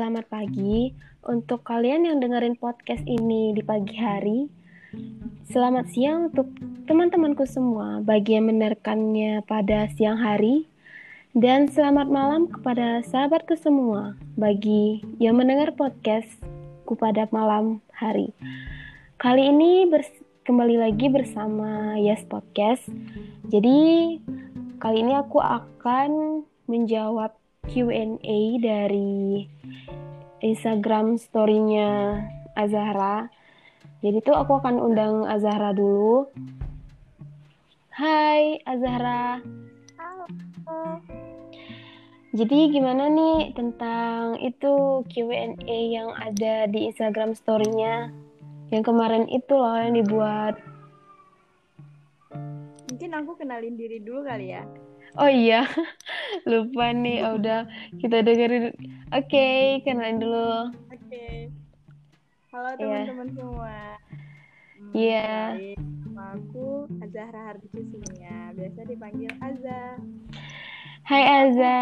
selamat pagi untuk kalian yang dengerin podcast ini di pagi hari. Selamat siang untuk teman-temanku semua bagi yang mendengarkannya pada siang hari. Dan selamat malam kepada sahabatku semua bagi yang mendengar podcastku pada malam hari. Kali ini kembali lagi bersama Yes Podcast. Jadi kali ini aku akan menjawab Q&A dari Instagram story-nya Azahra. Jadi tuh aku akan undang Azahra dulu. Hai Azahra. Halo. Jadi gimana nih tentang itu Q&A yang ada di Instagram story-nya? Yang kemarin itu loh yang dibuat. Mungkin aku kenalin diri dulu kali ya. Oh iya, lupa nih. Oh, udah kita dengerin. Oke, okay, kenalin dulu. Oke. Okay. Halo iya. teman-teman yeah. semua. Iya. Yeah. Nama aku Azahra Hardikusinya, biasa dipanggil Azza. Hai Azza.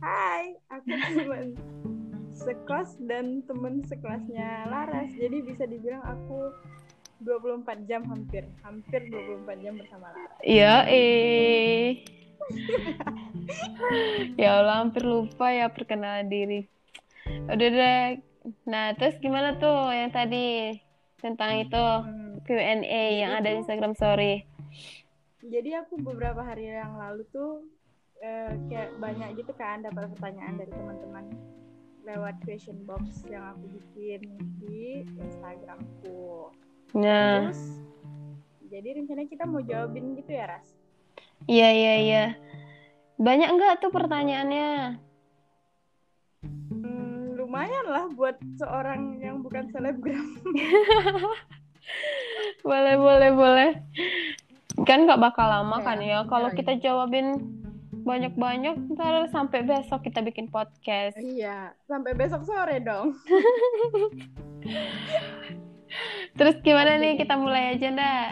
Hai, aku teman sekos dan teman sekelasnya Laras. Jadi bisa dibilang aku 24 jam hampir hampir 24 jam bersama Lara. Iya eh ya Allah hampir lupa ya perkenalan diri. Udah deh. Nah terus gimana tuh yang tadi tentang itu? Hmm. Q&A yang ada di Instagram Story jadi aku beberapa hari yang lalu tuh eh, kayak banyak gitu kan dapat pertanyaan dari teman-teman lewat question box yang aku bikin di Instagramku Nah. Terus, jadi rencananya kita mau jawabin gitu ya, Ras? Iya, iya, iya. Banyak enggak tuh pertanyaannya? Hmm, lumayan lah buat seorang yang bukan selebgram. boleh, boleh, boleh. Kan nggak bakal lama ya, kan ya. Kalau ya, kita jawabin banyak-banyak, ntar sampai besok kita bikin podcast. Iya, sampai besok sore dong. Terus gimana nih kita mulai aja ndak?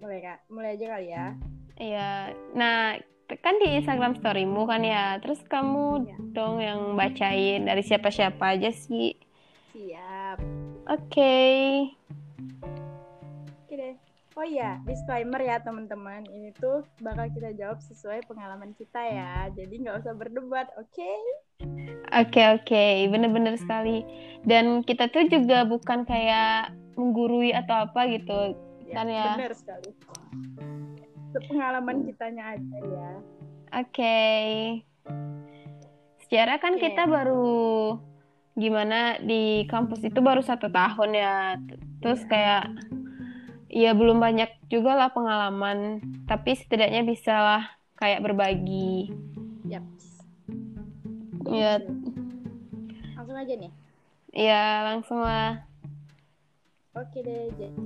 Mulai kak, mulai aja kali ya. Iya. Nah kan di Instagram storymu kan ya. Terus kamu ya. dong yang bacain dari siapa-siapa aja sih. Siap. Oke. Okay. Oh iya, disclaimer ya teman-teman. Ini tuh bakal kita jawab sesuai pengalaman kita ya. Jadi nggak usah berdebat, oke? Okay? Oke okay, oke, okay. bener-bener sekali. Dan kita tuh juga bukan kayak menggurui atau apa gitu, ya, kan ya? Bener sekali. Pengalaman kitanya aja ya. Oke. Okay. Sejarah kan okay. kita baru gimana di kampus itu baru satu tahun ya. Terus ya. kayak ya belum banyak juga lah pengalaman. Tapi setidaknya bisa lah kayak berbagi. Yep. ya. Langsung aja nih. Ya langsung lah. Oke deh jadi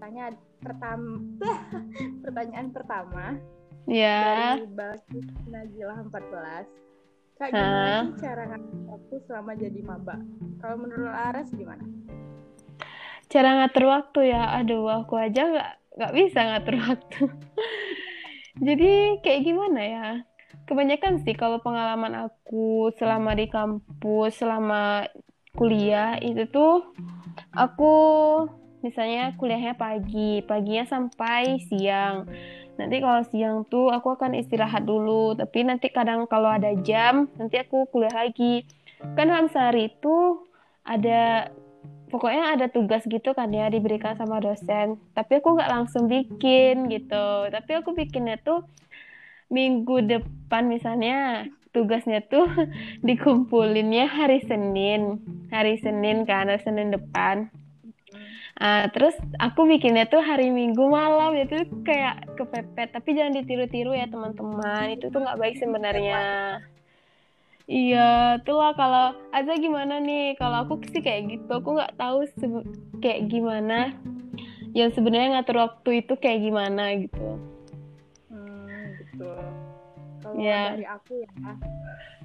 tanya pertama pertanyaan pertama. Ya. Dari Najila 14 Kak, gimana sih cara ngatur waktu selama jadi maba? Kalau menurut Aras gimana? Cara ngatur waktu ya. Aduh aku aja nggak nggak bisa ngatur waktu. Jadi kayak gimana ya? Kebanyakan sih kalau pengalaman aku selama di kampus selama kuliah itu tuh aku misalnya kuliahnya pagi paginya sampai siang. Nanti kalau siang tuh aku akan istirahat dulu. Tapi nanti kadang kalau ada jam nanti aku kuliah lagi. Kan dalam sehari itu ada pokoknya ada tugas gitu kan ya diberikan sama dosen. Tapi aku nggak langsung bikin gitu. Tapi aku bikinnya tuh minggu depan misalnya tugasnya tuh dikumpulinnya hari Senin. Hari Senin kan hari Senin depan. Uh, terus aku bikinnya tuh hari Minggu malam. Itu kayak kepepet tapi jangan ditiru-tiru ya teman-teman. Itu tuh nggak baik sebenarnya Iya, itulah kalau aja gimana nih? Kalau aku sih kayak gitu, aku nggak tahu kayak gimana. Yang sebenarnya ngatur waktu itu kayak gimana gitu. Hmm, gitu. Kalau ya. dari aku ya,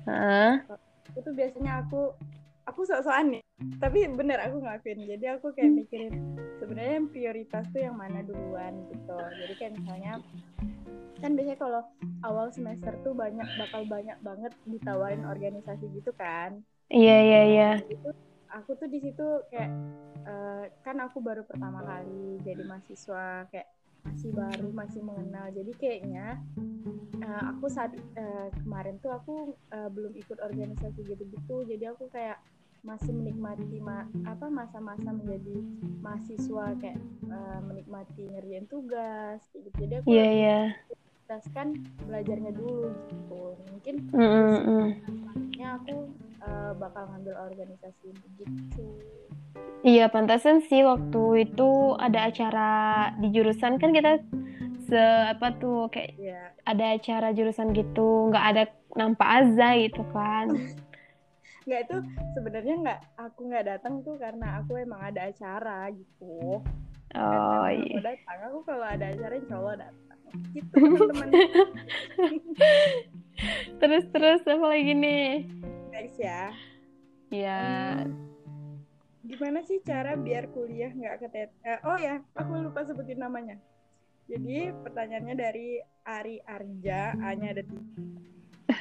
huh? itu biasanya aku aku sok-sokan nih tapi bener aku ngelakuin. Jadi aku kayak mikirin sebenarnya yang prioritas tuh yang mana duluan gitu. Jadi kayak misalnya kan biasanya kalau awal semester tuh banyak bakal banyak banget ditawarin organisasi gitu kan. Iya iya iya. itu aku tuh di situ kayak uh, kan aku baru pertama kali jadi mahasiswa kayak masih baru masih mengenal. Jadi kayaknya uh, aku saat uh, kemarin tuh aku uh, belum ikut organisasi gitu-gitu. Jadi aku kayak masih menikmati ma apa masa-masa menjadi mahasiswa kayak uh, menikmati ngerjain tugas gitu. Jadi aku yeah, yeah. kan belajarnya dulu gitu. Mungkin mm. selanjutnya aku uh, bakal ngambil organisasi gitu Iya, pantasan sih waktu itu ada acara di jurusan kan kita se apa tuh kayak yeah. ada acara jurusan gitu, nggak ada nampak aza gitu kan. nggak itu sebenarnya nggak aku nggak datang tuh karena aku emang ada acara gitu. Oh iya. Aku datang, aku kalau ada acara insya Allah datang. Gitu teman-teman. terus terus apa lagi nih? Next ya. Ya. Hmm gimana sih cara biar kuliah nggak ketet eh, oh ya aku lupa sebutin namanya. Jadi pertanyaannya dari Ari Arja hanya ada tiga.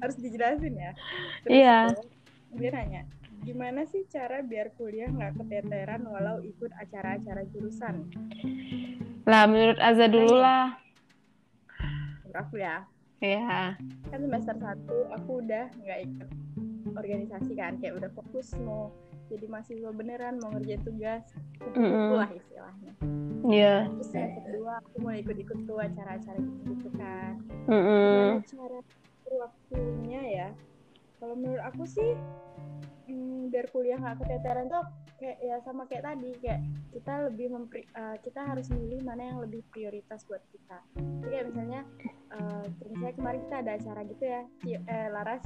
Harus dijelasin ya. Iya. dia nanya gimana sih cara biar kuliah nggak keteteran walau ikut acara-acara jurusan? Lah menurut Aza dulu lah. Menurut aku ya Iya. Kan semester satu aku udah nggak ikut organisasi kan kayak udah fokus mau jadi mahasiswa beneran mau ngerjain tugas kumpul mm -hmm. lah istilahnya iya yeah. terus yang kedua aku mau ikut-ikut tuh acara-acara gitu, gitu kan mm -hmm. cara waktunya ya kalau menurut aku sih hmm, biar kuliah nggak keteteran tuh kayak ya sama kayak tadi kayak kita lebih mempri uh, kita harus milih mana yang lebih prioritas buat kita. Jadi kayak misalnya uh, misalnya kemarin kita ada acara gitu ya Cio, eh, Laras.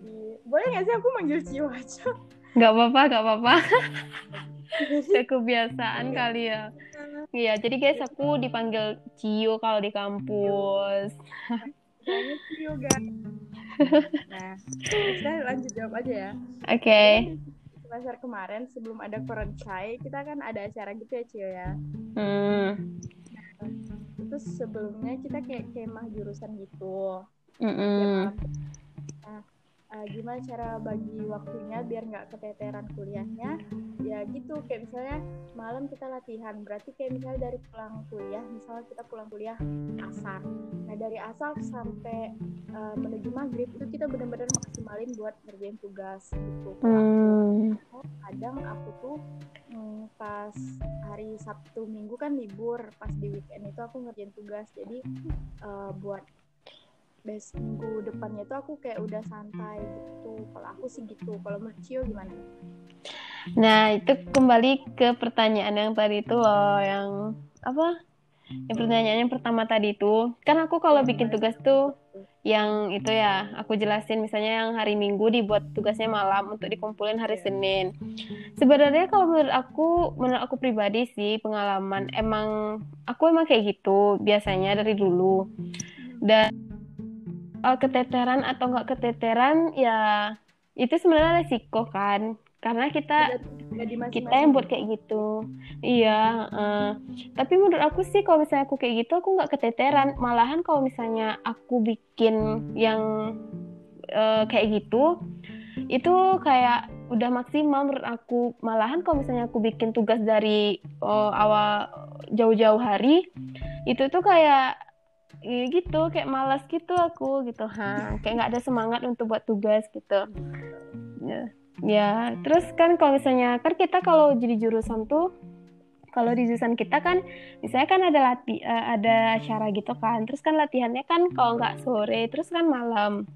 Di boleh nggak sih aku manggil Cio aja nggak apa-apa nggak apa-apa. Kebiasaan kali ya. Iya jadi guys aku dipanggil Cio kalau di kampus. Cio guys. Nah kita lanjut jawab aja ya. Oke. okay semester kemarin sebelum ada Korencai kita kan ada acara gitu ya Cio ya hmm. terus sebelumnya kita kayak kemah jurusan gitu mm -mm. Uh, gimana cara bagi waktunya biar nggak keteteran kuliahnya? Ya gitu kayak misalnya malam kita latihan berarti kayak misalnya dari pulang kuliah misalnya kita pulang kuliah asar. Nah dari asar sampai uh, menuju maghrib itu kita benar-benar maksimalin buat ngerjain tugas gitu. Hmm. kadang aku tuh hmm, pas hari Sabtu Minggu kan libur pas di weekend itu aku ngerjain tugas. Jadi uh, buat bes minggu depannya tuh aku kayak udah santai gitu. Kalau aku sih gitu. Kalau menurut Cio gimana? Nah itu kembali ke pertanyaan yang tadi itu loh yang apa? Yang pertanyaan yang pertama tadi itu kan aku kalau bikin tugas tuh yang itu ya aku jelasin. Misalnya yang hari Minggu dibuat tugasnya malam untuk dikumpulin hari iya. Senin. Sebenarnya kalau menurut aku menurut aku pribadi sih pengalaman emang aku emang kayak gitu biasanya dari dulu. Dan uh, keteteran atau nggak keteteran ya itu sebenarnya resiko kan. Karena kita kita yang buat kayak gitu. Iya uh, tapi menurut aku sih kalau misalnya aku kayak gitu aku nggak keteteran. Malahan kalau misalnya aku bikin yang uh, kayak gitu itu kayak udah maksimal menurut aku. Malahan kalau misalnya aku bikin tugas dari uh, awal jauh-jauh hari itu tuh kayak ya gitu. Kayak malas gitu aku gitu. Ha kayak nggak ada semangat untuk buat tugas gitu. Ya, ya. Terus kan kalau misalnya kan kita kalau jadi jurusan tuh kalau di jurusan kita kan misalnya kan ada lati uh, ada acara gitu kan. Terus kan latihannya kan kalau nggak sore terus kan malam.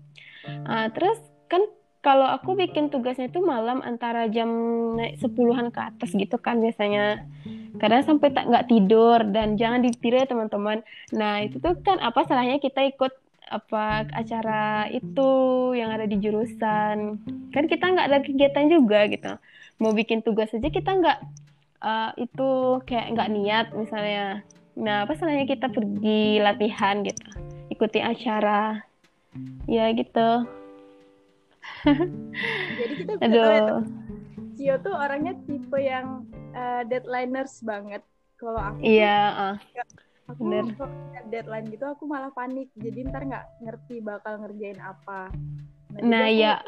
Uh, terus kan kalau aku bikin tugasnya itu malam antara jam naik sepuluhan ke atas gitu kan biasanya. Kadang sampai tak nggak tidur dan jangan ditiru ya teman-teman. Nah itu tuh kan apa salahnya kita ikut apa acara itu yang ada di jurusan. Kan kita nggak ada kegiatan juga gitu. Mau bikin tugas aja kita nggak uh, itu kayak nggak niat misalnya. Nah apa salahnya kita pergi latihan gitu ikuti acara. Ya gitu jadi kita bisa tahu ya Cio tuh orangnya tipe yang uh, deadlineers banget kalau aku iya uh, aku bener. deadline gitu aku malah panik jadi ntar nggak ngerti bakal ngerjain apa nah, nah ya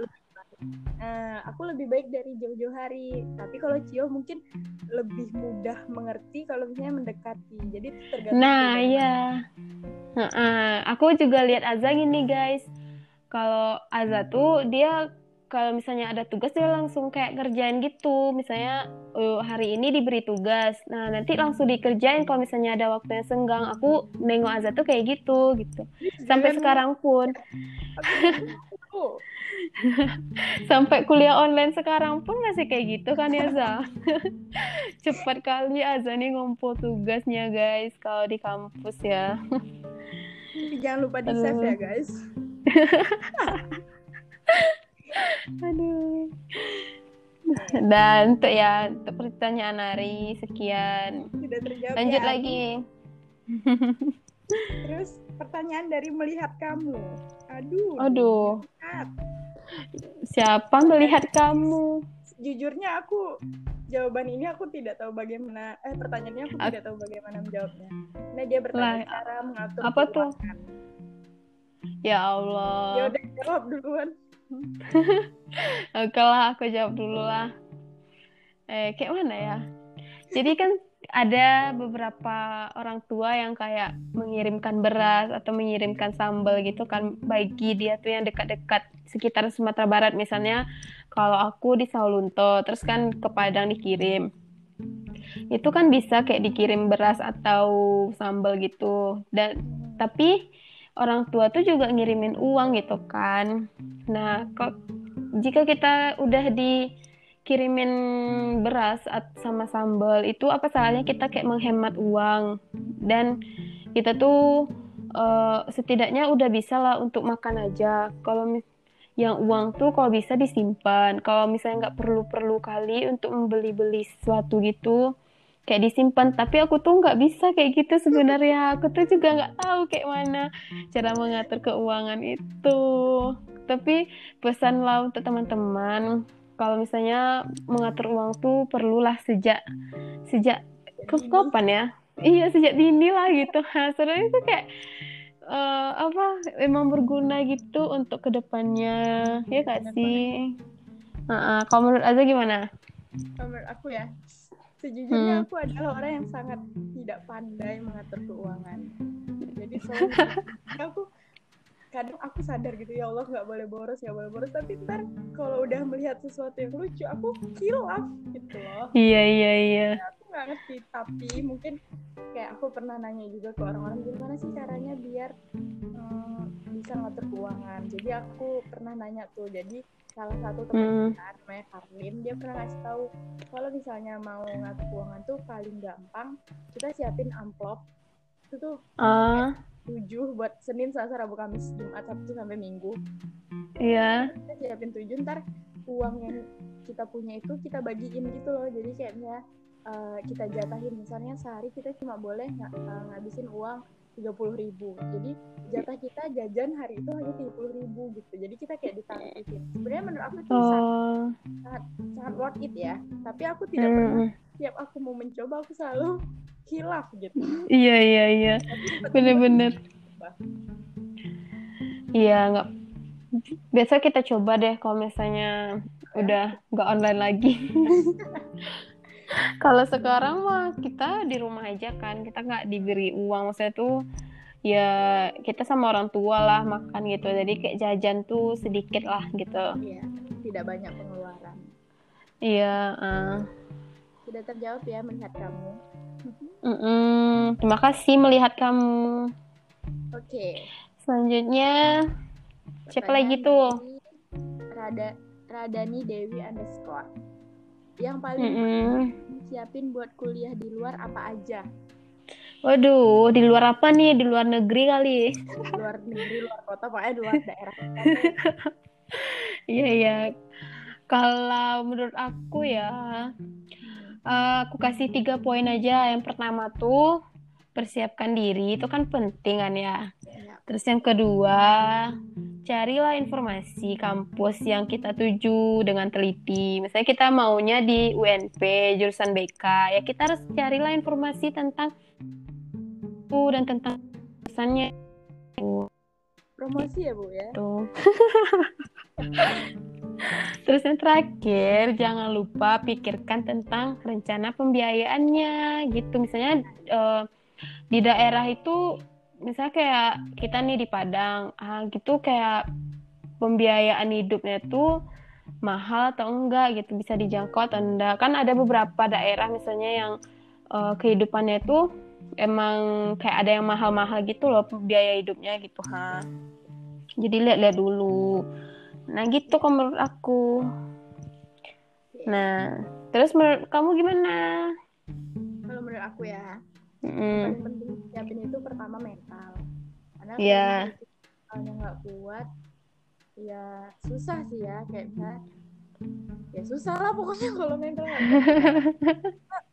Nah, aku lebih baik dari jauh-jauh hari. Tapi kalau Cio mungkin lebih mudah mengerti kalau misalnya mendekati. Jadi tergantung. Nah, iya. Uh, uh, aku juga lihat Azza gini, guys. Kalau Azza tuh dia kalau misalnya ada tugas dia langsung kayak kerjain gitu. Misalnya uh, hari ini diberi tugas. Nah nanti langsung dikerjain kalau misalnya ada waktu yang senggang. Aku nengok Azza tuh kayak gitu gitu. Sampai sekarang pun. Sampai kuliah online sekarang pun masih kayak gitu kan ya Za cepat kali Azza nih ngumpul tugasnya guys kalau di kampus ya. Jangan lupa di save ya guys Aduh. Dan untuk ya untuk pertanyaan Ari sekian. Sudah terjawab. Lanjut ya. lagi. Terus pertanyaan dari melihat kamu. Aduh. Aduh. Melihat. Siapa melihat kamu? Jujurnya aku jawaban ini aku tidak tahu bagaimana eh pertanyaannya aku tidak tahu bagaimana menjawabnya. Nah dia bertanya lah, cara mengatur apa tuh? Ya Allah. Ya udah jawab duluan. Oke lah, aku jawab dulu lah. Eh, kayak mana ya? Jadi kan ada beberapa orang tua yang kayak mengirimkan beras atau mengirimkan sambal gitu kan bagi dia tuh yang dekat-dekat sekitar Sumatera Barat misalnya kalau aku di Saulunto terus kan ke Padang dikirim itu kan bisa kayak dikirim beras atau sambal gitu dan tapi orang tua tuh juga ngirimin uang gitu kan. Nah, kok jika kita udah dikirimin beras sama sambal itu apa salahnya kita kayak menghemat uang dan kita tuh uh, setidaknya udah bisa lah untuk makan aja. Kalau yang uang tuh kalau bisa disimpan. Kalau misalnya nggak perlu-perlu kali untuk membeli-beli sesuatu gitu, kayak disimpan. Tapi aku tuh nggak bisa kayak gitu sebenarnya. Aku tuh juga nggak tahu kayak mana cara mengatur keuangan itu. Tapi pesan lah untuk teman-teman kalau misalnya mengatur uang tuh perlulah sejak sejak ke kapan ya? Iya sejak dini lah gitu. Sebenarnya itu kayak uh, apa emang berguna gitu untuk ke depannya. Ya kak sih? Uh -uh. kalau menurut Aza gimana? Menurut aku ya sejujurnya hmm. aku adalah orang yang sangat tidak pandai mengatur keuangan. Jadi selalu aku kadang aku sadar gitu ya Allah nggak boleh boros nggak boleh boros. Tapi ntar kalau udah melihat sesuatu yang lucu aku kilaf gitu loh. Iya iya iya. Aku nggak ngerti tapi mungkin kayak aku pernah nanya juga ke orang-orang gimana sih caranya biar hmm, bisa ngatur keuangan jadi aku pernah nanya tuh jadi salah satu teman hmm. kita namanya Karlin dia pernah ngasih tahu kalau misalnya mau ngatur keuangan tuh paling gampang kita siapin amplop itu tuh uh. tujuh buat Senin Selasa Rabu Kamis Jumat Sabtu sampai Minggu iya yeah. kita siapin tujuh ntar uang yang kita punya itu kita bagiin gitu loh jadi kayaknya uh, kita jatahin. Misalnya sehari kita cuma boleh ng uh, ngabisin uang tiga puluh ribu. Jadi jatah kita jajan hari itu hanya tiga puluh ribu gitu. Jadi kita kayak ditargetin. Sebenarnya menurut aku itu oh. sangat, sangat worth it ya. Tapi aku tidak hmm. pernah tiap aku mau mencoba aku selalu hilaf gitu. Iya iya iya. Bener-bener. Iya nggak. Biasa kita coba deh kalau misalnya udah nggak online lagi kalau sekarang mah kita di rumah aja kan kita nggak diberi uang. Maksudnya tuh ya kita sama orang tua lah makan gitu. Jadi kayak jajan tuh sedikit lah gitu. Iya tidak banyak pengeluaran. Iya uh. sudah terjawab ya melihat kamu. Mm -mm. terima kasih melihat kamu. Oke. Okay. selanjutnya siapa lagi tuh? Rada Radani Dewi underscore yang paling mm -hmm. siapin buat kuliah di luar apa aja? Waduh, di luar apa nih? Di luar negeri kali? Di luar negeri, luar kota, pokoknya di luar daerah. Iya, iya. Kalau menurut aku ya, uh, aku kasih tiga poin aja. Yang pertama tuh, persiapkan diri. Itu kan penting kan ya. Terus yang kedua, carilah informasi kampus yang kita tuju dengan teliti. Misalnya kita maunya di UNP, jurusan BK, ya kita harus carilah informasi tentang itu dan tentang jurusannya. Promosi ya Bu ya? Tuh. Terus yang terakhir, jangan lupa pikirkan tentang rencana pembiayaannya gitu. Misalnya uh, di daerah itu misalnya kayak kita nih di Padang, ah, gitu kayak pembiayaan hidupnya tuh mahal atau enggak gitu bisa dijangkau atau enggak. Kan ada beberapa daerah misalnya yang uh, kehidupannya itu emang kayak ada yang mahal-mahal gitu loh biaya hidupnya gitu ha jadi lihat-lihat dulu. Nah gitu kalau menurut aku. Nah terus menurut kamu gimana? Kalau menurut aku ya mm. paling penting siapin itu pertama mental. Karena yeah. kalau nggak kuat ya susah sih ya kayak ya susah lah pokoknya kalau mental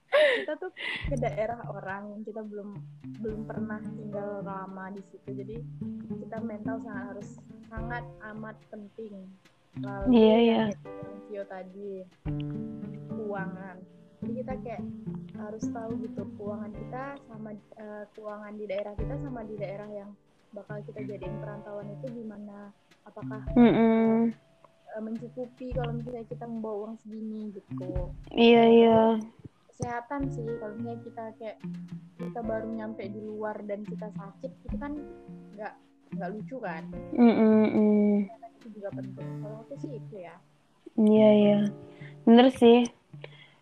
kita tuh ke daerah orang yang kita belum belum pernah tinggal lama di situ. Jadi kita mental sangat harus sangat amat penting. Lalu iya iya. yang tadi keuangan jadi kita kayak harus tahu gitu keuangan kita sama uh, keuangan di daerah kita sama di daerah yang bakal kita jadiin perantauan itu gimana? Apakah mm -mm. Uh, mencukupi kalau misalnya kita membawa uang segini gitu? Iya iya. Kesehatan sih kalau misalnya kita kayak kita baru nyampe di luar dan kita sakit itu kan nggak nggak lucu kan? Mm -mm. itu juga penting. Kalau aku sih itu ya. Iya iya. Bener sih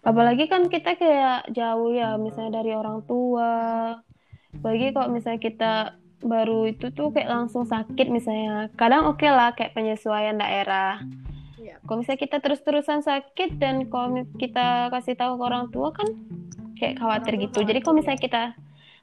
apalagi kan kita kayak jauh ya misalnya dari orang tua. Apalagi kalau misalnya kita baru itu tuh kayak langsung sakit misalnya. Kadang oke okay lah kayak penyesuaian daerah. Iya. kalau misalnya kita terus-terusan sakit dan kalau kita kasih tahu ke orang tua kan kayak khawatir orang gitu. Jadi kalau misalnya kita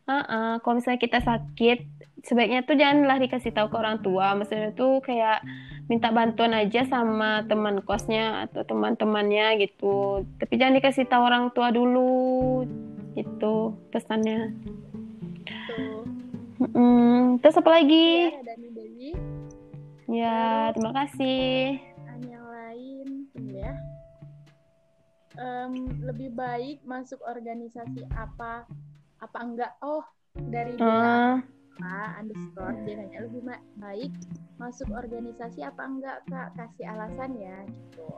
uh -uh, kalau misalnya kita sakit sebaiknya tuh janganlah dikasih tahu ke orang tua maksudnya tuh kayak minta bantuan aja sama teman kosnya atau teman-temannya gitu tapi jangan dikasih tahu orang tua dulu itu pesannya Hmm, terus apa lagi? Ya, Dani Dewi. Ya, terima kasih. Yang lain, ya. Um, lebih baik masuk organisasi apa apa enggak? Oh, dari uh apa underscore dia nanya lebih baik masuk organisasi apa enggak kak? Kasih alasan ya gitu.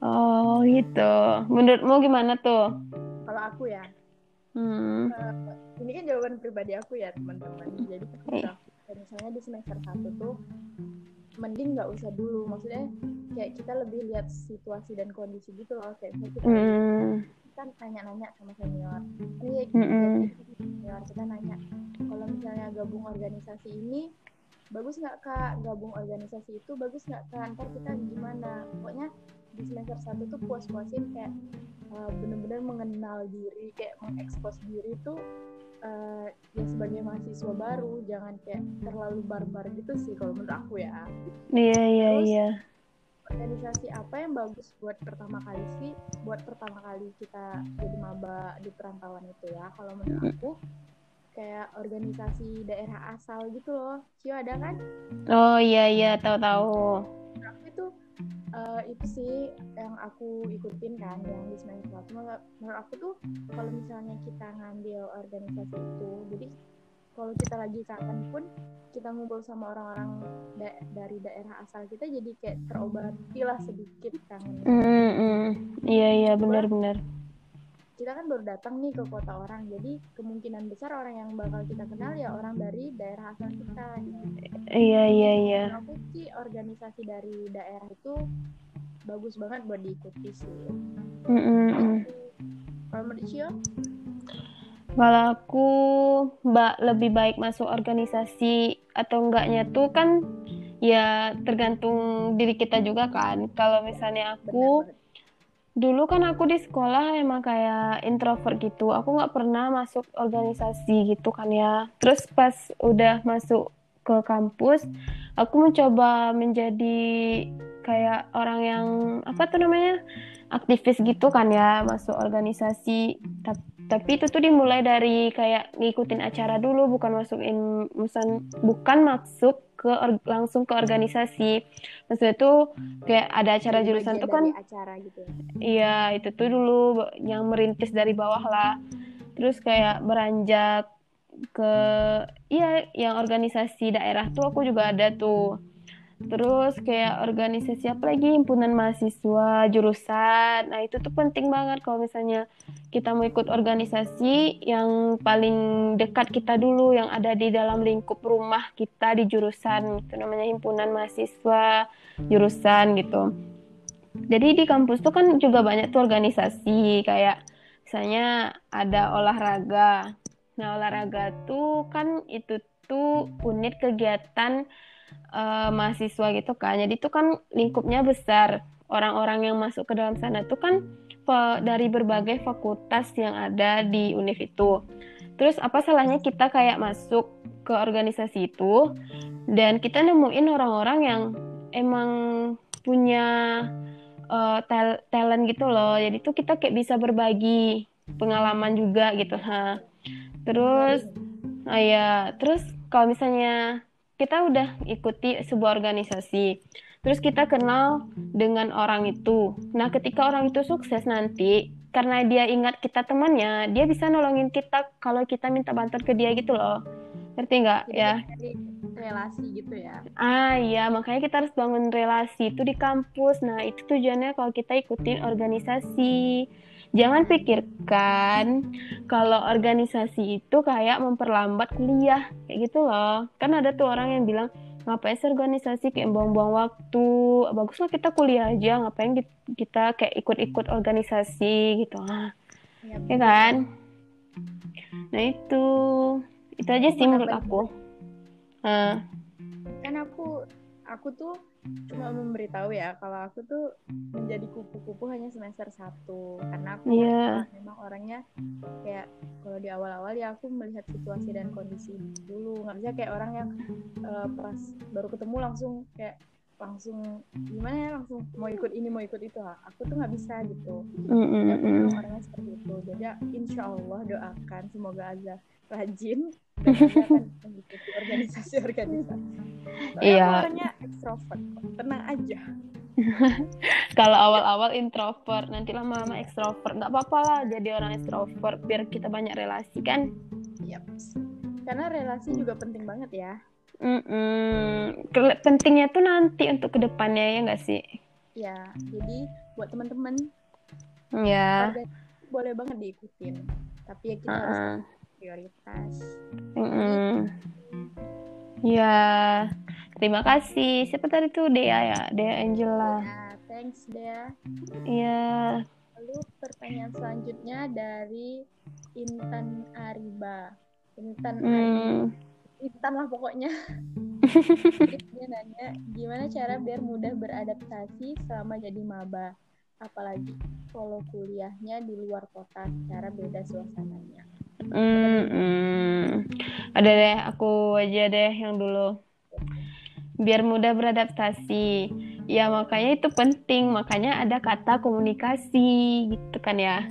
Oh gitu. Menurutmu gimana tuh? Kalau aku ya? Hmm. uh, ini kan jawaban pribadi aku ya teman-teman. Jadi eh. misalnya di semester satu tuh mending nggak usah dulu. Maksudnya kayak kita lebih lihat situasi dan kondisi gitu loh kayak kita hmm kan nanya-nanya sama senior. Ini ya mm -hmm. senior kita nanya kalau misalnya gabung organisasi ini bagus nggak kak? Gabung organisasi itu bagus nggak kak? Ntar kita gimana? Pokoknya di semester satu tuh puas-puasin kayak uh, bener-bener mengenal diri kayak mengekspos diri tuh uh, ya sebagai mahasiswa baru. Jangan kayak terlalu barbar gitu sih kalau menurut aku ya. Iya iya iya organisasi apa yang bagus buat pertama kali sih buat pertama kali kita jadi maba di perantauan itu ya? Kalau menurut aku kayak organisasi daerah asal gitu loh. Cio ada kan? Oh iya iya tahu-tahu. Aku itu uh, itu sih yang aku ikutin kan yang di semester menurut aku tuh kalau misalnya kita ngambil organisasi itu jadi kalau kita lagi kangen pun kita ngumpul sama orang-orang da dari daerah asal kita jadi kayak terobati lah sedikit kangen. Mm, -hmm. Iya iya benar-benar. Kita kan baru datang nih ke kota orang, jadi kemungkinan besar orang yang bakal kita kenal ya orang dari daerah asal kita. Iya iya iya. Aku sih organisasi dari daerah itu bagus banget buat diikuti sih. Mm -hmm. Kalau aku mbak lebih baik masuk organisasi atau enggaknya tuh kan ya tergantung diri kita juga kan. Kalau misalnya aku dulu kan aku di sekolah emang kayak introvert gitu. Aku nggak pernah masuk organisasi gitu kan ya. Terus pas udah masuk ke kampus, aku mencoba menjadi kayak orang yang apa tuh namanya aktivis gitu kan ya masuk organisasi tapi itu tuh dimulai dari kayak ngikutin acara dulu bukan masukin bukan bukan masuk ke or, langsung ke organisasi. Maksudnya tuh kayak ada acara jurusan bagian tuh kan acara gitu ya. iya itu tuh dulu yang merintis dari bawah lah. Terus kayak beranjak ke iya yang organisasi daerah tuh aku juga ada tuh terus kayak organisasi apa lagi? Himpunan mahasiswa jurusan. Nah itu tuh penting banget kalau misalnya kita mau ikut organisasi yang paling dekat kita dulu yang ada di dalam lingkup rumah kita di jurusan itu namanya himpunan mahasiswa jurusan gitu. Jadi di kampus tuh kan juga banyak tuh organisasi kayak misalnya ada olahraga. Nah olahraga tuh kan itu tuh unit kegiatan uh, mahasiswa gitu kan. Jadi itu kan lingkupnya besar. Orang-orang yang masuk ke dalam sana itu kan dari berbagai fakultas yang ada di univ itu. Terus apa salahnya kita kayak masuk ke organisasi itu dan kita nemuin orang-orang yang emang punya uh, tel talent gitu loh. Jadi tuh kita kayak bisa berbagi pengalaman juga gitu. Ha. Terus, ah ya, terus kalau misalnya kita udah ikuti sebuah organisasi. Terus kita kenal dengan orang itu. Nah ketika orang itu sukses nanti karena dia ingat kita temannya dia bisa nolongin kita kalau kita minta bantuan ke dia gitu loh. Ngerti nggak? Ya. relasi gitu ya? Ah iya. Makanya kita harus bangun relasi itu di kampus. Nah itu tujuannya kalau kita ikutin organisasi Jangan pikirkan kalau organisasi itu kayak memperlambat kuliah, kayak gitu loh. Kan ada tuh orang yang bilang, ngapain sih organisasi kayak buang-buang waktu, baguslah kita kuliah aja, ngapain kita kayak ikut-ikut organisasi gitu. Ah. Ya, ya kan? Nah itu, itu aja sih menurut aku. Nah. Kan aku, aku tuh cuma memberitahu ya kalau aku tuh menjadi kupu-kupu hanya semester satu. Karena aku yeah. memang orangnya kayak kalau di awal-awal ya aku melihat situasi dan kondisi dulu. Nggak bisa kayak orang yang uh, pas baru ketemu langsung kayak langsung gimana ya langsung mau ikut ini mau ikut itu. Aku tuh nggak bisa gitu. Mm -hmm. orangnya seperti itu. Jadi insya Allah doakan semoga aja rajin dan mengikuti organisasi-organisasi. Iya. Orangnya ekstrovert, tenang aja. Kalau awal-awal introvert, nanti lama-lama ekstrovert. Nggak apa-apa lah jadi orang ekstrovert biar kita banyak relasi kan. Yep. Karena relasi juga penting banget ya. Mm -mm. Pentingnya tuh nanti untuk ke depannya ya nggak sih? Ya, jadi buat teman-teman. Ya. Boleh banget diikutin. Tapi ya kita uh -uh. harus prioritas. Mm -mm. Ya, terima kasih. Siapa tadi tuh Dea ya? Dea Angela. Ya, thanks Dea. Iya. Lalu pertanyaan selanjutnya dari Intan Ariba. Intan mm. Ariba. Intan lah pokoknya. dia nanya, gimana cara biar mudah beradaptasi selama jadi maba? Apalagi kalau kuliahnya di luar kota secara beda suasananya. Hmm. Ada deh, aku aja deh yang dulu. Biar mudah beradaptasi. Ya makanya itu penting, makanya ada kata komunikasi gitu kan ya.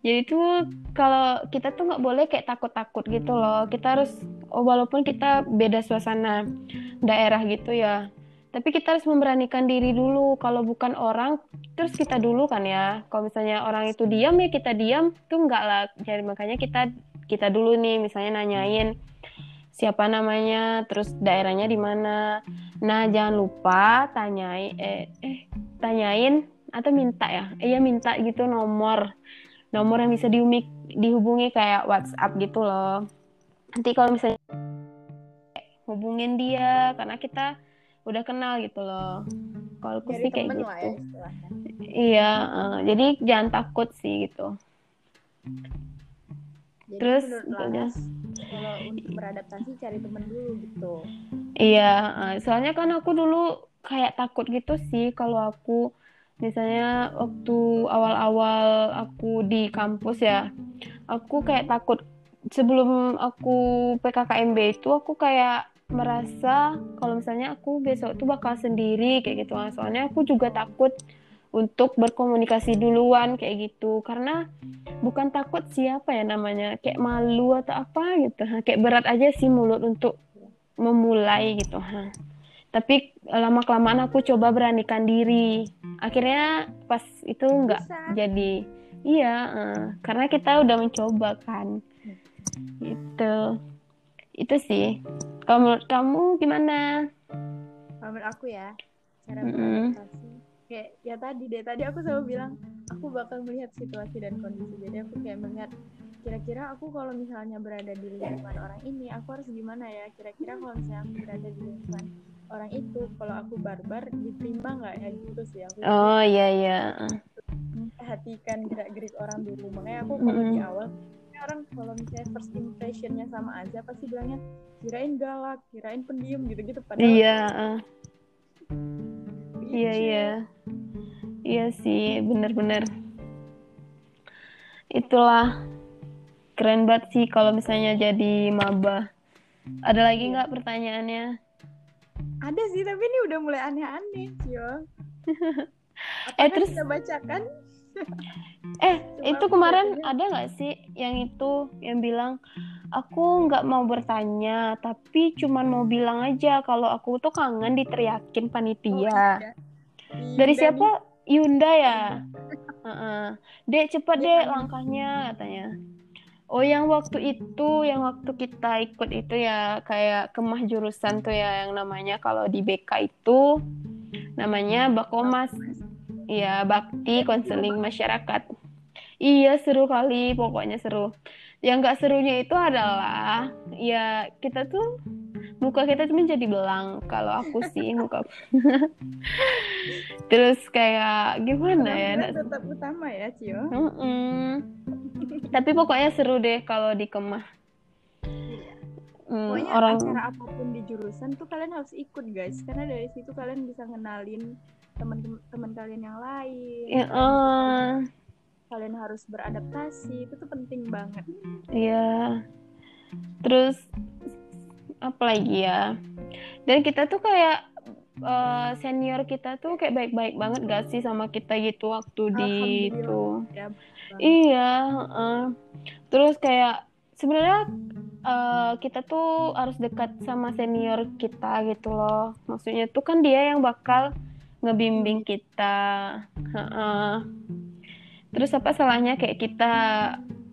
Jadi tuh kalau kita tuh nggak boleh kayak takut-takut gitu loh. Kita harus, oh, walaupun kita beda suasana daerah gitu ya, tapi kita harus memberanikan diri dulu. Kalau bukan orang, terus kita dulu kan ya. Kalau misalnya orang itu diam ya kita diam, tuh enggak lah. Jadi makanya kita kita dulu nih misalnya nanyain siapa namanya, terus daerahnya di mana. Nah, jangan lupa tanyain eh, eh tanyain atau minta ya. Iya eh, minta gitu nomor. Nomor yang bisa dihubungi, dihubungi kayak WhatsApp gitu loh. Nanti kalau misalnya hubungin dia karena kita udah kenal gitu loh. Kalau aku sih kayak gitu. Ya, iya, uh, jadi jangan takut sih gitu. Jadi Terus udah. kalau untuk beradaptasi cari temen dulu gitu. Iya, uh, soalnya kan aku dulu kayak takut gitu sih kalau aku misalnya waktu awal-awal aku di kampus ya, aku kayak takut sebelum aku PKKMB itu aku kayak merasa kalau misalnya aku besok tuh bakal sendiri kayak gitu. Soalnya aku juga takut untuk berkomunikasi duluan kayak gitu. Karena bukan takut siapa ya namanya kayak malu atau apa gitu. Ha. kayak berat aja sih mulut untuk memulai gitu. Ha. tapi lama kelamaan aku coba beranikan diri. Akhirnya pas itu nggak jadi. Iya uh, karena kita udah mencoba kan. Itu itu sih. Kalau menurut kamu gimana? Menurut aku ya cara beradaptasi. Kayak ya tadi deh tadi aku selalu bilang aku bakal melihat situasi dan kondisi. Jadi aku kayak melihat kira-kira aku kalau misalnya berada di lingkungan orang ini aku harus gimana ya? Kira-kira kalau misalnya aku berada di lingkungan orang itu kalau aku barbar diterima nggak ya? Gitu sih aku. Oh iya iya. Perhatikan gerak-gerik orang dulu. Makanya aku kalau mm -hmm. di awal orang kalau misalnya first impressionnya sama aja pasti bilangnya kirain galak kirain pendiam gitu-gitu padahal iya uh. Iya iya. Iya sih, bener-bener. Itulah keren banget sih kalau misalnya jadi maba. Ada lagi iya. nggak pertanyaannya? Ada sih, tapi ini udah mulai aneh-aneh, Cio. eh terus kita bacakan? Eh Cuma itu kemarin ada nggak sih yang itu yang bilang aku nggak mau bertanya tapi cuman mau bilang aja kalau aku tuh kangen diteriakin panitia. Oh, iya. dari siapa? Yunda ya? Uh -uh. dek cepet dek langkahnya katanya. Oh yang waktu itu yang waktu kita ikut itu ya kayak kemah jurusan tuh ya yang namanya kalau di BK itu namanya Bakomas Iya, bakti konseling masyarakat. Iya, seru kali, pokoknya seru. Yang gak serunya itu adalah ya kita tuh muka kita tuh menjadi belang kalau aku sih muka. Terus kayak gimana ya tetap utama ya Cio? Mm -mm. tapi pokoknya seru deh kalau di kemah Hmm, Pokoknya orang acara apa pun di jurusan tuh kalian harus ikut guys. Karena dari situ kalian bisa ngenalin teman-teman kalian yang lain. Ya, uh, kalian harus beradaptasi itu tuh penting banget. Iya. Terus apa lagi ya? Dan kita tuh kayak uh, senior kita tuh kayak baik-baik banget gak sih sama kita gitu waktu di itu? ya, iya uh, terus kayak sebenarnya uh, kita tuh harus dekat sama senior kita gitu loh. Maksudnya tuh kan dia yang bakal ngebimbing kita. Uh, terus apa salahnya kayak kita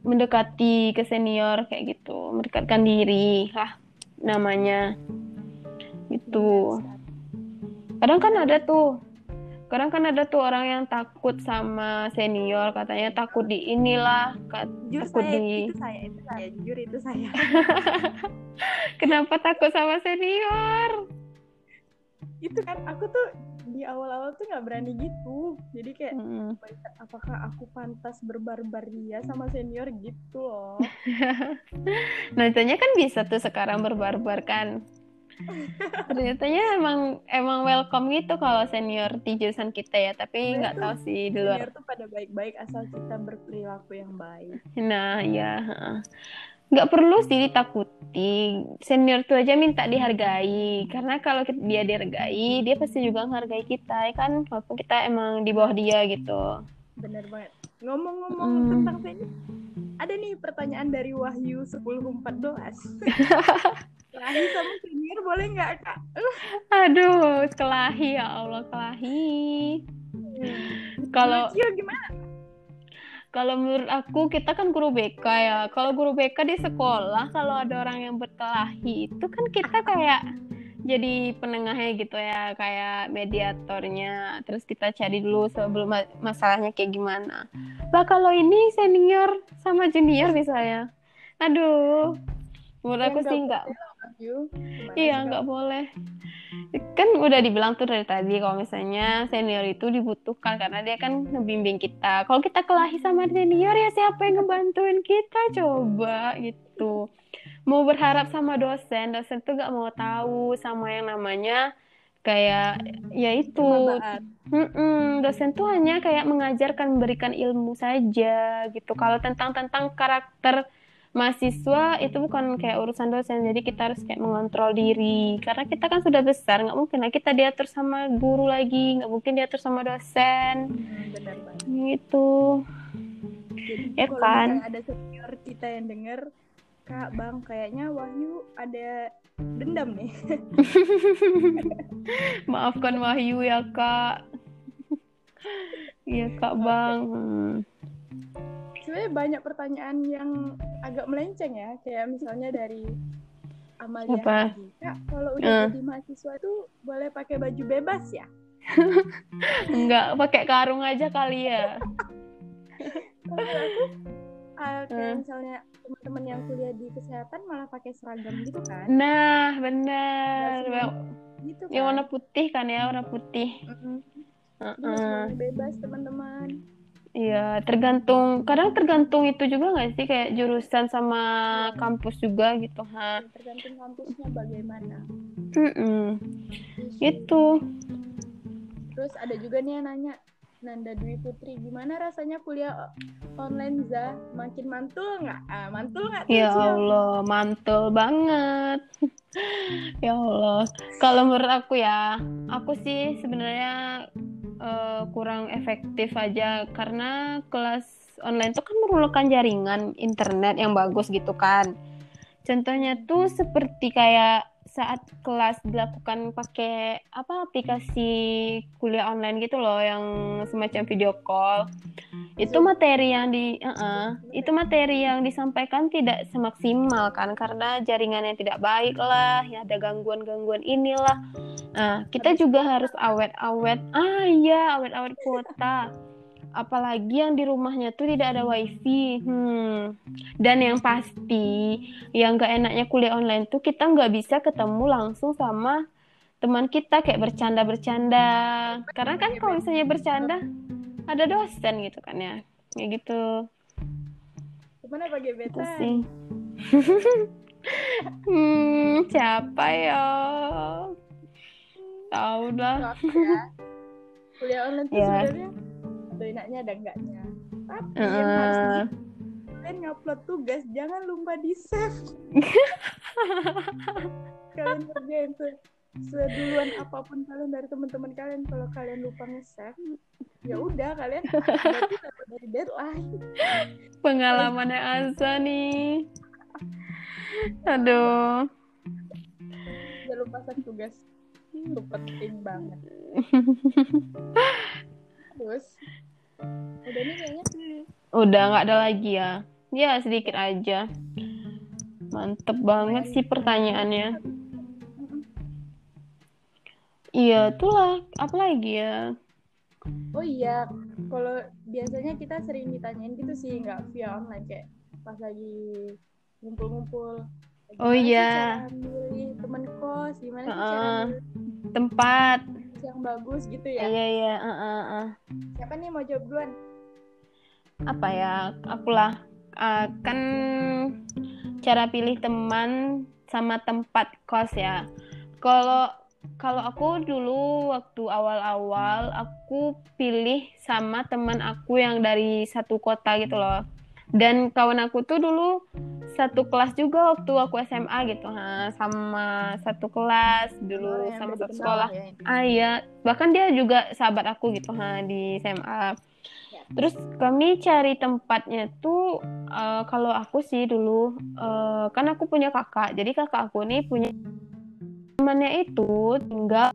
mendekati ke senior kayak gitu mendekatkan diri lah namanya. Itu kadang kan ada tuh kadang kan ada tuh orang yang takut sama senior katanya takut di inilah jujur takut saya, di itu saya itu saya jujur itu saya. Kenapa takut sama senior? Itu kan aku tuh di awal-awal tuh nggak berani gitu. Jadi kayak mm. apakah aku pantas berbarbaria sama senior? Gitu loh. Nah tanya kan bisa tuh sekarang berbarbar kan. Ternyata emang emang welcome gitu kalau senior di jurusan kita ya. Tapi nggak tahu sih di luar. Senior tuh pada baik-baik asal kita berperilaku yang baik. Nah ya nggak perlu sih ditakuti senior tuh aja minta dihargai. Karena kalau dia dihargai dia pasti juga menghargai kita ya kan? Walaupun kita emang di bawah dia gitu. Bener banget. Ngomong-ngomong hmm. tentang senior ada nih pertanyaan dari Wahyu 1014 kelahi sama senior boleh nggak kak? Aduh kelahi. Ya Allah kelahi. Hmm. kalau gimana kalau menurut aku kita kan guru BK ya. Kalau guru BK di sekolah kalau ada orang yang berkelahi itu kan kita kayak jadi penengahnya gitu ya kayak mediatornya. Terus kita cari dulu sebelum masalahnya kayak gimana. Lah kalau ini senior sama junior misalnya. Aduh menurut aku sih enggak iya nggak boleh kan udah dibilang tuh dari tadi kalau misalnya senior itu dibutuhkan karena dia kan ngebimbing kita. Kalau kita kelahi sama senior ya siapa yang ngebantuin kita? Coba gitu. Mau berharap sama dosen dosen tuh gak mau tahu sama yang namanya kayak ya itu. Dosen tuh hanya kayak mengajarkan memberikan ilmu saja gitu. Kalau tentang tentang karakter mahasiswa itu bukan kayak urusan dosen jadi kita harus kayak mengontrol diri karena kita kan sudah besar nggak mungkin lah kita diatur sama guru lagi nggak mungkin diatur sama dosen Hmm, benar banget. gitu Jadi Ya kalau kan? ada senior kita yang denger, Kak Bang, kayaknya Wahyu ada dendam nih. maafkan Wahyu ya kak Iya kak bang Hmm. Sebenarnya banyak pertanyaan yang agak melenceng ya, kayak misalnya dari Amalia Apa? Kak, kalau udah Eh. jadi mahasiswa itu boleh pakai baju bebas ya? nggak pakai karung aja kali ya Kalau aku uh, kayak Eh. misalnya teman-teman yang kuliah di kesehatan malah pakai seragam gitu kan? nah benar Gitu kan? yang warna putih kan ya warna putih Mm-mm. Jadi Heeh. semuanya bebas teman-teman. Iya, tergantung. Kadang tergantung itu juga nggak sih kayak jurusan sama kampus juga gitu, ha. Tergantung kampusnya bagaimana. Mm-mm. Terus- Itu. Terus ada juga nih yang nanya, Nanda Dwi Putri, gimana rasanya kuliah online Za? Makin mantul nggak? Ah, mantul nggak Ya? Allah, mantul banget. Ya Allah. Kalau menurut aku ya, aku sih sebenarnya eh, kurang efektif aja karena kelas online itu kan memerlukan jaringan internet yang bagus gitu kan. Contohnya tuh seperti kayak saat kelas dilakukan pakai apa aplikasi kuliah online gitu loh yang semacam video call. Itu materi yang di uh-uh, itu materi yang disampaikan tidak semaksimal kan karena jaringannya tidak baik lah, ya ada gangguan-gangguan inilah. Nah, kita juga harus awet-awet. Ah iya, awet-awet kuota. Apalagi yang di rumahnya tuh tidak ada wifi. Hmm. Dan yang pasti, yang gak enaknya kuliah online tuh kita nggak bisa ketemu langsung sama teman kita kayak bercanda-bercanda. Karena kan kalau misalnya bercanda, ada dosen gitu kan ya. Kayak gitu. Gimana Itu beta? sih. hmm, siapa ya? Tahu dah. Ya. Kuliah online tuh Ya. sebenarnya ada enaknya ada enggaknya. Tapi yang harus kalian ngupload tugas jangan lupa di save. kalian kerjain tuh seduluan apa pun kalian dari teman-teman kalian kalau kalian lupa nge-save ya udah kalian dari deadline Pengalamannya Asa nih. Aduh. jangan lupa save tugas penting banget terus udah nih kayaknya Udah nggak ada lagi ya. Ya sedikit aja. Mantep banget sih pertanyaannya. Iya, itulah. Apa lagi ya? oh iya kalau biasanya kita sering ditanyain gitu sih nggak via online kayak pas lagi ngumpul-ngumpul Oh iya. milih teman kos gimana sih cara Tempat. yang bagus gitu ya Iya, iya. uh, uh, uh. Siapa nih mau jawab duluan Apa ya? Akulah. Uh, kan cara pilih teman sama tempat kos ya. Kalau kalau aku dulu waktu awal-awal aku pilih sama teman aku yang dari satu kota gitu loh. Dan kawan aku tuh dulu satu kelas juga waktu aku SMA gitu, ha, sama satu kelas dulu Yang sama satu sekolah. ya. Ah iya, bahkan dia juga sahabat aku gitu ha di SMA. Terus kami cari tempatnya tuh eh, kalau aku sih dulu eh, kan aku punya kakak. Jadi kakak aku nih punya temannya itu tinggal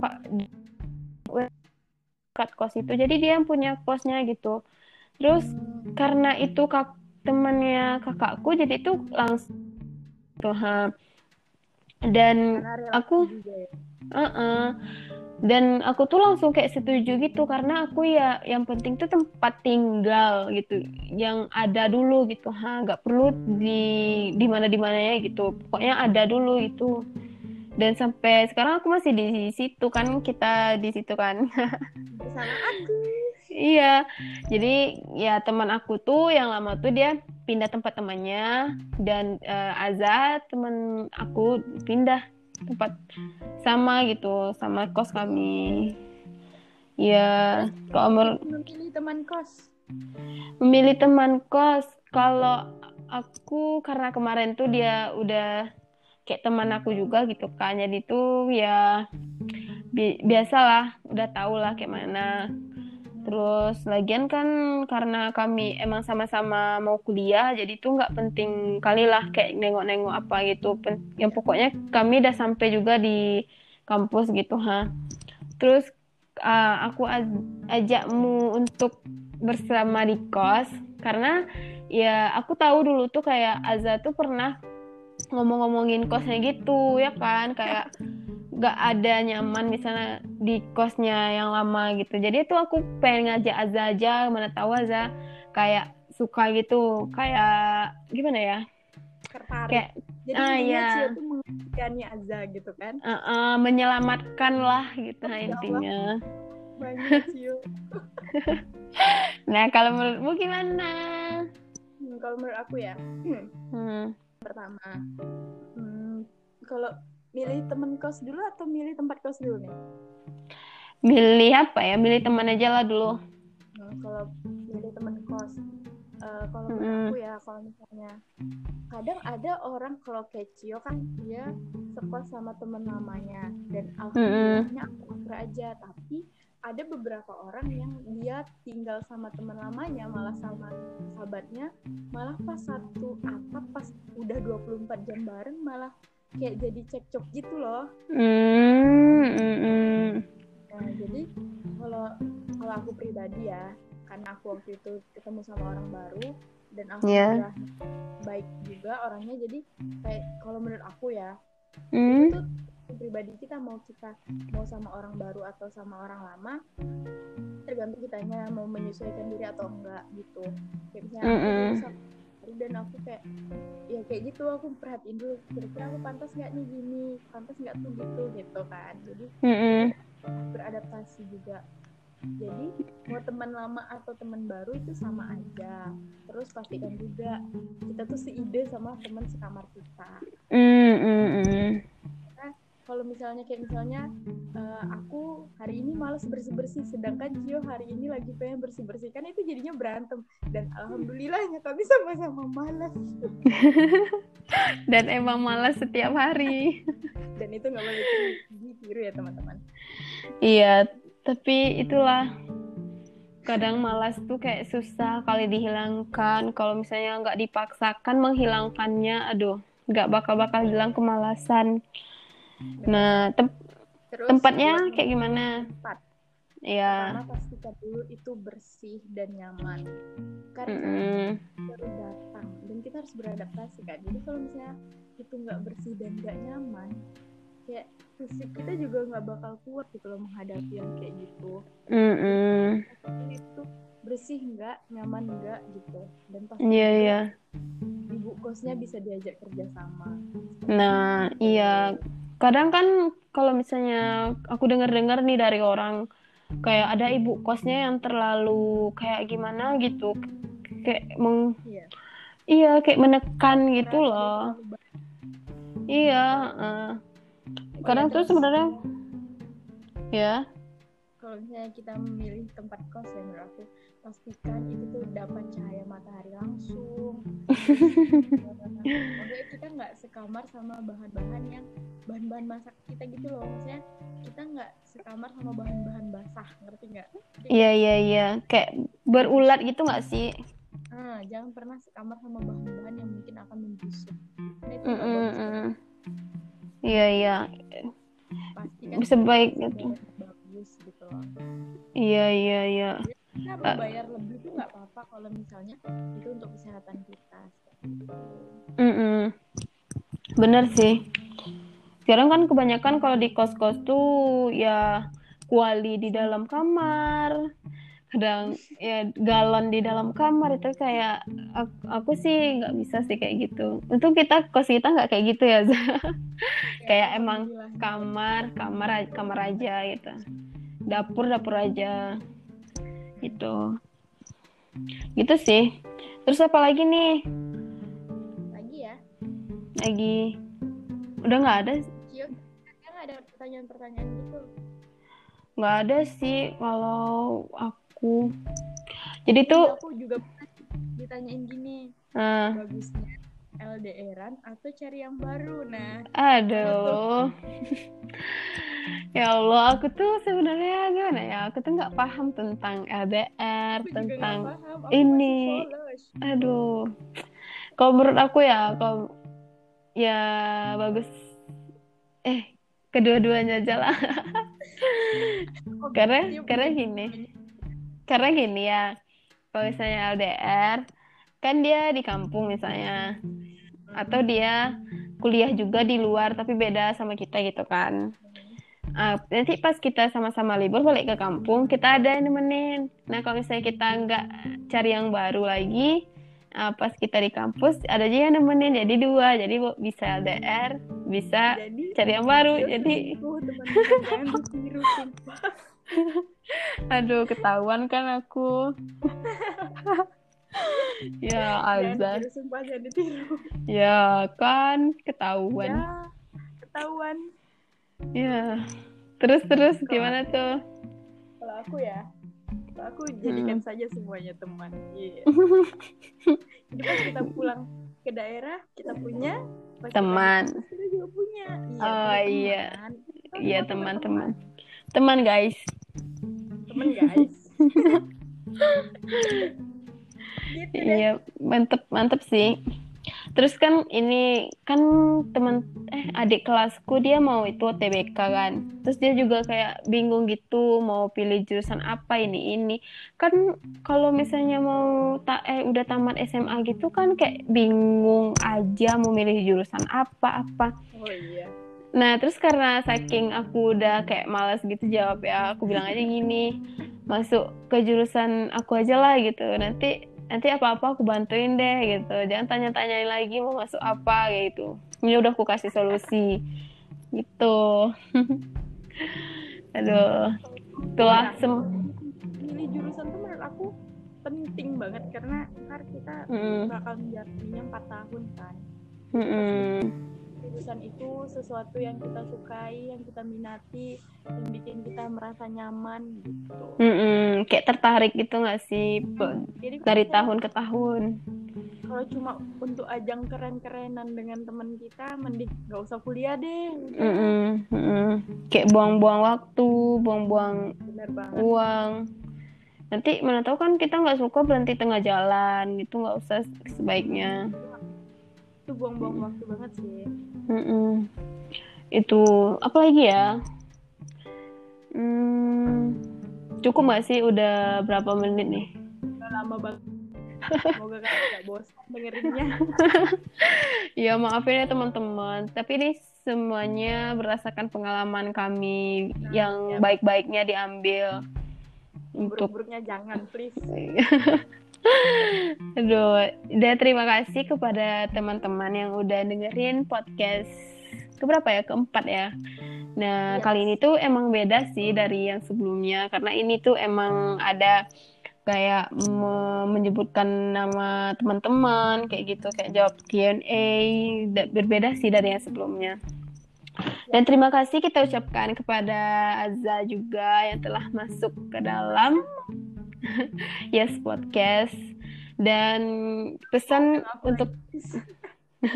pak dekat kos itu. Jadi dia yang punya kosnya gitu. Terus karena itu kak temannya kakakku jadi itu langsung tuh ha. Dan aku ya. Heeh. Dan aku tuh langsung kayak setuju gitu karena aku ya yang penting tuh tempat tinggal gitu yang ada dulu gitu ha nggak perlu di di mana di mana ya gitu pokoknya ada dulu gitu dan sampai sekarang aku masih di situ kan kita di situ kan bersama aku iya. Jadi ya teman aku tuh yang lama tuh dia pindah tempat temannya dan eh, Azza teman aku pindah tempat sama gitu sama kos kami. Ya kalau menurut memilih teman kos? Memilih teman kos. Kalau aku karena kemarin tuh dia udah kayak teman aku juga gitu kan. Jadi tuh ya bi biasalah udah tau lah kayak mana terus lagian kan karena kami emang sama-sama mau kuliah jadi tuh nggak penting kali lah kayak nengok-nengok apa gitu. Yang pokoknya kami udah sampai juga di kampus gitu ha. Terus uh, aku ajakmu untuk bersama di kos karena ya aku tahu dulu tuh kayak Azza tuh pernah ngomong-ngomongin kosnya gitu ya kan? Kayak gak ada nyaman misalnya di kosnya yang lama gitu. Jadi tuh aku pengen ngajak Azza aja mana tahu Azza kayak suka gitu. Kayak gimana ya? Tertarik. Kayak jadi ah, ya. tuh menghentikannya Azza gitu kan? Uh, uh, menyelamatkan lah gitu nah, intinya. Banyak nah kalau menurutmu gimana? Kalau menurut aku ya hmm. Hmm. Pertama. Hmm, kalau milih teman kos dulu atau milih tempat kos dulu nih? Milih apa ya? Milih teman aja lah dulu. Hmm, kalau milih teman kos uh, kalau hmm. menurut aku ya kalau misalnya kadang ada orang kalau kecio kan dia sekos sama teman lamanya dan hmm. alhamdulillahnya aku aja tapi ada beberapa orang yang dia tinggal sama teman lamanya malah sama sahabatnya malah pas satu atap pas udah 24 jam bareng malah kayak jadi cekcok gitu loh mm, mm, nah jadi kalau kalau aku pribadi ya karena aku waktu itu ketemu sama orang baru dan aku yeah. udah baik juga orangnya jadi kayak kalau menurut aku ya mm. itu pribadi kita mau kita mau sama orang baru atau sama orang lama tergantung kitanya mau menyesuaikan diri atau enggak gitu. Kayak misalnya mm -hmm. aku dan aku kayak ya kayak gitu aku perhatiin dulu kira-kira aku pantas nggak nih gini pantas nggak tuh gitu gitu kan. Jadi mm -hmm. beradaptasi juga. Jadi mau teman lama atau teman baru itu sama aja. Terus pastikan juga kita tuh seide sama teman sekamar kita. Mm -hmm kalau misalnya kayak misalnya uh, aku hari ini males bersih bersih sedangkan Cio hari ini lagi pengen bersih bersih kan itu jadinya berantem. Dan alhamdulillahnya kami sama-sama malas dan emang malas setiap hari. Dan itu nggak boleh ditiru ya teman-teman. Iya tapi itulah. Kadang malas tuh kayak susah kali dihilangkan. Kalau misalnya nggak dipaksakan menghilangkannya aduh nggak bakal bakal hilang kemalasan Nah, tem Terus tempatnya kayak gimana? Tempat. Iya. Pertama pastikan dulu itu bersih dan nyaman. Karena mm -hmm. baru datang dan kita harus beradaptasi kan. Jadi kalau misalnya itu nggak bersih dan nggak nyaman, kayak fisik kita juga nggak bakal kuat gitu loh menghadapi yang kayak gitu. Mm -hmm. Itu bersih nggak, nyaman nggak gitu. Dan pasti yeah. Yeah. Ibu kosnya bisa diajak kerja sama. Nah, iya kadang kan kalau misalnya aku dengar-dengar nih dari orang kayak ada ibu kosnya yang terlalu kayak gimana gitu kayak meng iya, iya kayak menekan gitu loh. iya uh. kadang tuh sebenarnya ya kalau misalnya kita memilih tempat kos ya menurut aku pastikan itu tuh dapat cahaya matahari langsung. Maksudnya kita nggak sekamar sama bahan-bahan yang bahan-bahan masak kita gitu loh. Maksudnya kita nggak sekamar sama bahan-bahan basah ngerti nggak? Iya iya iya. Kayak berulat gitu nggak sih? Ah jangan pernah sekamar sama bahan-bahan yang mungkin akan membusuk. Nah, itu iya iya. Pastikan bisa baik gitu bagus gitu loh. Iya iya iya kita uh, bayar lebih tuh nggak apa-apa kalau misalnya itu untuk kesehatan kita. Mm -mm. bener sih. Sekarang kan kebanyakan kalau di kos-kos tuh ya kuali di dalam kamar kadang ya galon di dalam kamar itu kayak aku, aku sih nggak bisa sih kayak gitu. Untuk kita kos kita nggak kayak gitu ya, ya kayak emang kamar kamar kamar aja gitu. Dapur dapur aja gitu. Gitu sih. Terus apa lagi nih? Lagi ya? Lagi. Udah nggak ada? Nggak ada pertanyaan-pertanyaan gitu. Nggak ada sih kalau aku. Jadi tuh aku juga ditanyain gini Ah, bagusnya LDRan atau cari yang baru nah aduh. Ya Allah, aku tuh sebenarnya gimana ya? Aku tuh nggak paham tentang LDR, aku tentang paham aku ini. aduh. Kalau menurut aku ya, kalau ya bagus eh kedua-duanya aja lah. Karena karena gini. Karena gini ya. Kalau misalnya LDR, kan dia di kampung misalnya atau dia kuliah juga di luar tapi beda sama kita gitu kan. Ah, nanti pas kita sama-sama libur balik ke kampung, kita ada yang nemenin. Nah, kalau misalnya kita nggak cari yang baru lagi, ah, pas kita di kampus ada aja yang nemenin. Jadi dua, jadi bisa LDR, bisa jadi cari yang baru. dia Jadi, sumpah. aduh ketahuan kan aku. ya jangan sumpah jangan ditiru ya kan ketahuan. ya ketahuan Ya. Terus terus gimana tuh? kalau aku ya kalau aku jadikan Hmm. saja semuanya teman Iya. jadi pas kita pulang ke daerah kita punya kita Teman. kita juga punya iya Oh, iya. Iya teman-teman. Teman guys. teman guys gitu deh Iya, mantep mantep sih. Terus kan ini kan teman eh adik kelasku dia mau itu TBK kan. Terus dia juga kayak bingung gitu mau pilih jurusan apa ini ini. Kan kalau misalnya mau tak eh udah tamat SMA gitu kan kayak bingung aja mau milih jurusan apa apa. oh iya Nah, terus karena saking aku udah kayak malas gitu jawab ya, aku bilang aja gini, masuk ke jurusan aku aja lah gitu. Nanti nanti apa-apa aku bantuin deh gitu. Jangan tanya-tanyain lagi mau masuk apa gitu. Ini udah aku kasih solusi. Gitu. Aduh. Itulah sem milih jurusan tuh menurut aku penting banget karena ntar kita Mm. bakal menjalaninya 4 tahun kan Mm-mm. Jurusan itu sesuatu yang kita sukai yang kita minati yang bikin kita merasa nyaman gitu Mm-mm. Kayak tertarik gitu nggak sih Pe- jadi dari kalau- tahun ke tahun? kalau cuma untuk ajang keren-kerenan dengan teman kita mending nggak usah kuliah deh Mm-mm. Mm-mm. Kayak buang-buang waktu, buang-buang uang nanti mana tahu kan kita nggak suka berhenti tengah jalan gitu nggak usah sebaiknya itu buang-buang waktu banget sih. Mm-mm. itu apa lagi ya? Hmm, cukup nggak sih udah berapa menit nih? Udah lama banget. Semoga kalian nggak bosan dengerinnya. Ya maafin ya teman-teman. Tapi ini semuanya berdasarkan pengalaman kami yang ya. baik-baiknya diambil. Untuk buruk-buruknya jangan please Aduh, dan terima kasih kepada teman-teman yang udah dengerin podcast keberapa ya? Keempat ya. Nah, Yes. kali ini tuh emang beda sih dari yang sebelumnya karena ini tuh emang ada kayak me- menyebutkan nama teman-teman kayak gitu, kayak jawab Q&A, Da- berbeda sih dari yang sebelumnya. Dan terima kasih kita ucapkan kepada Azza juga yang telah masuk ke dalam Yes Podcast. Dan pesan untuk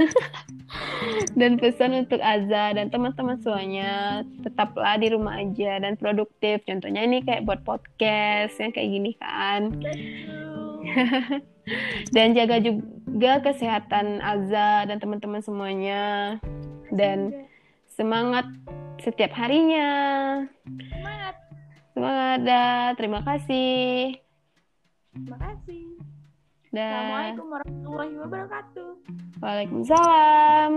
dan pesan untuk Azza dan teman-teman semuanya tetaplah di rumah aja dan produktif. Contohnya ini kayak buat podcast yang kayak gini kan. Dan jaga juga kesehatan Azza dan teman-teman semuanya. Dan semangat setiap harinya. Semangat semangat dah terima kasih. Terima kasih. Dan assalamualaikum warahmatullahi wabarakatuh. Waalaikumsalam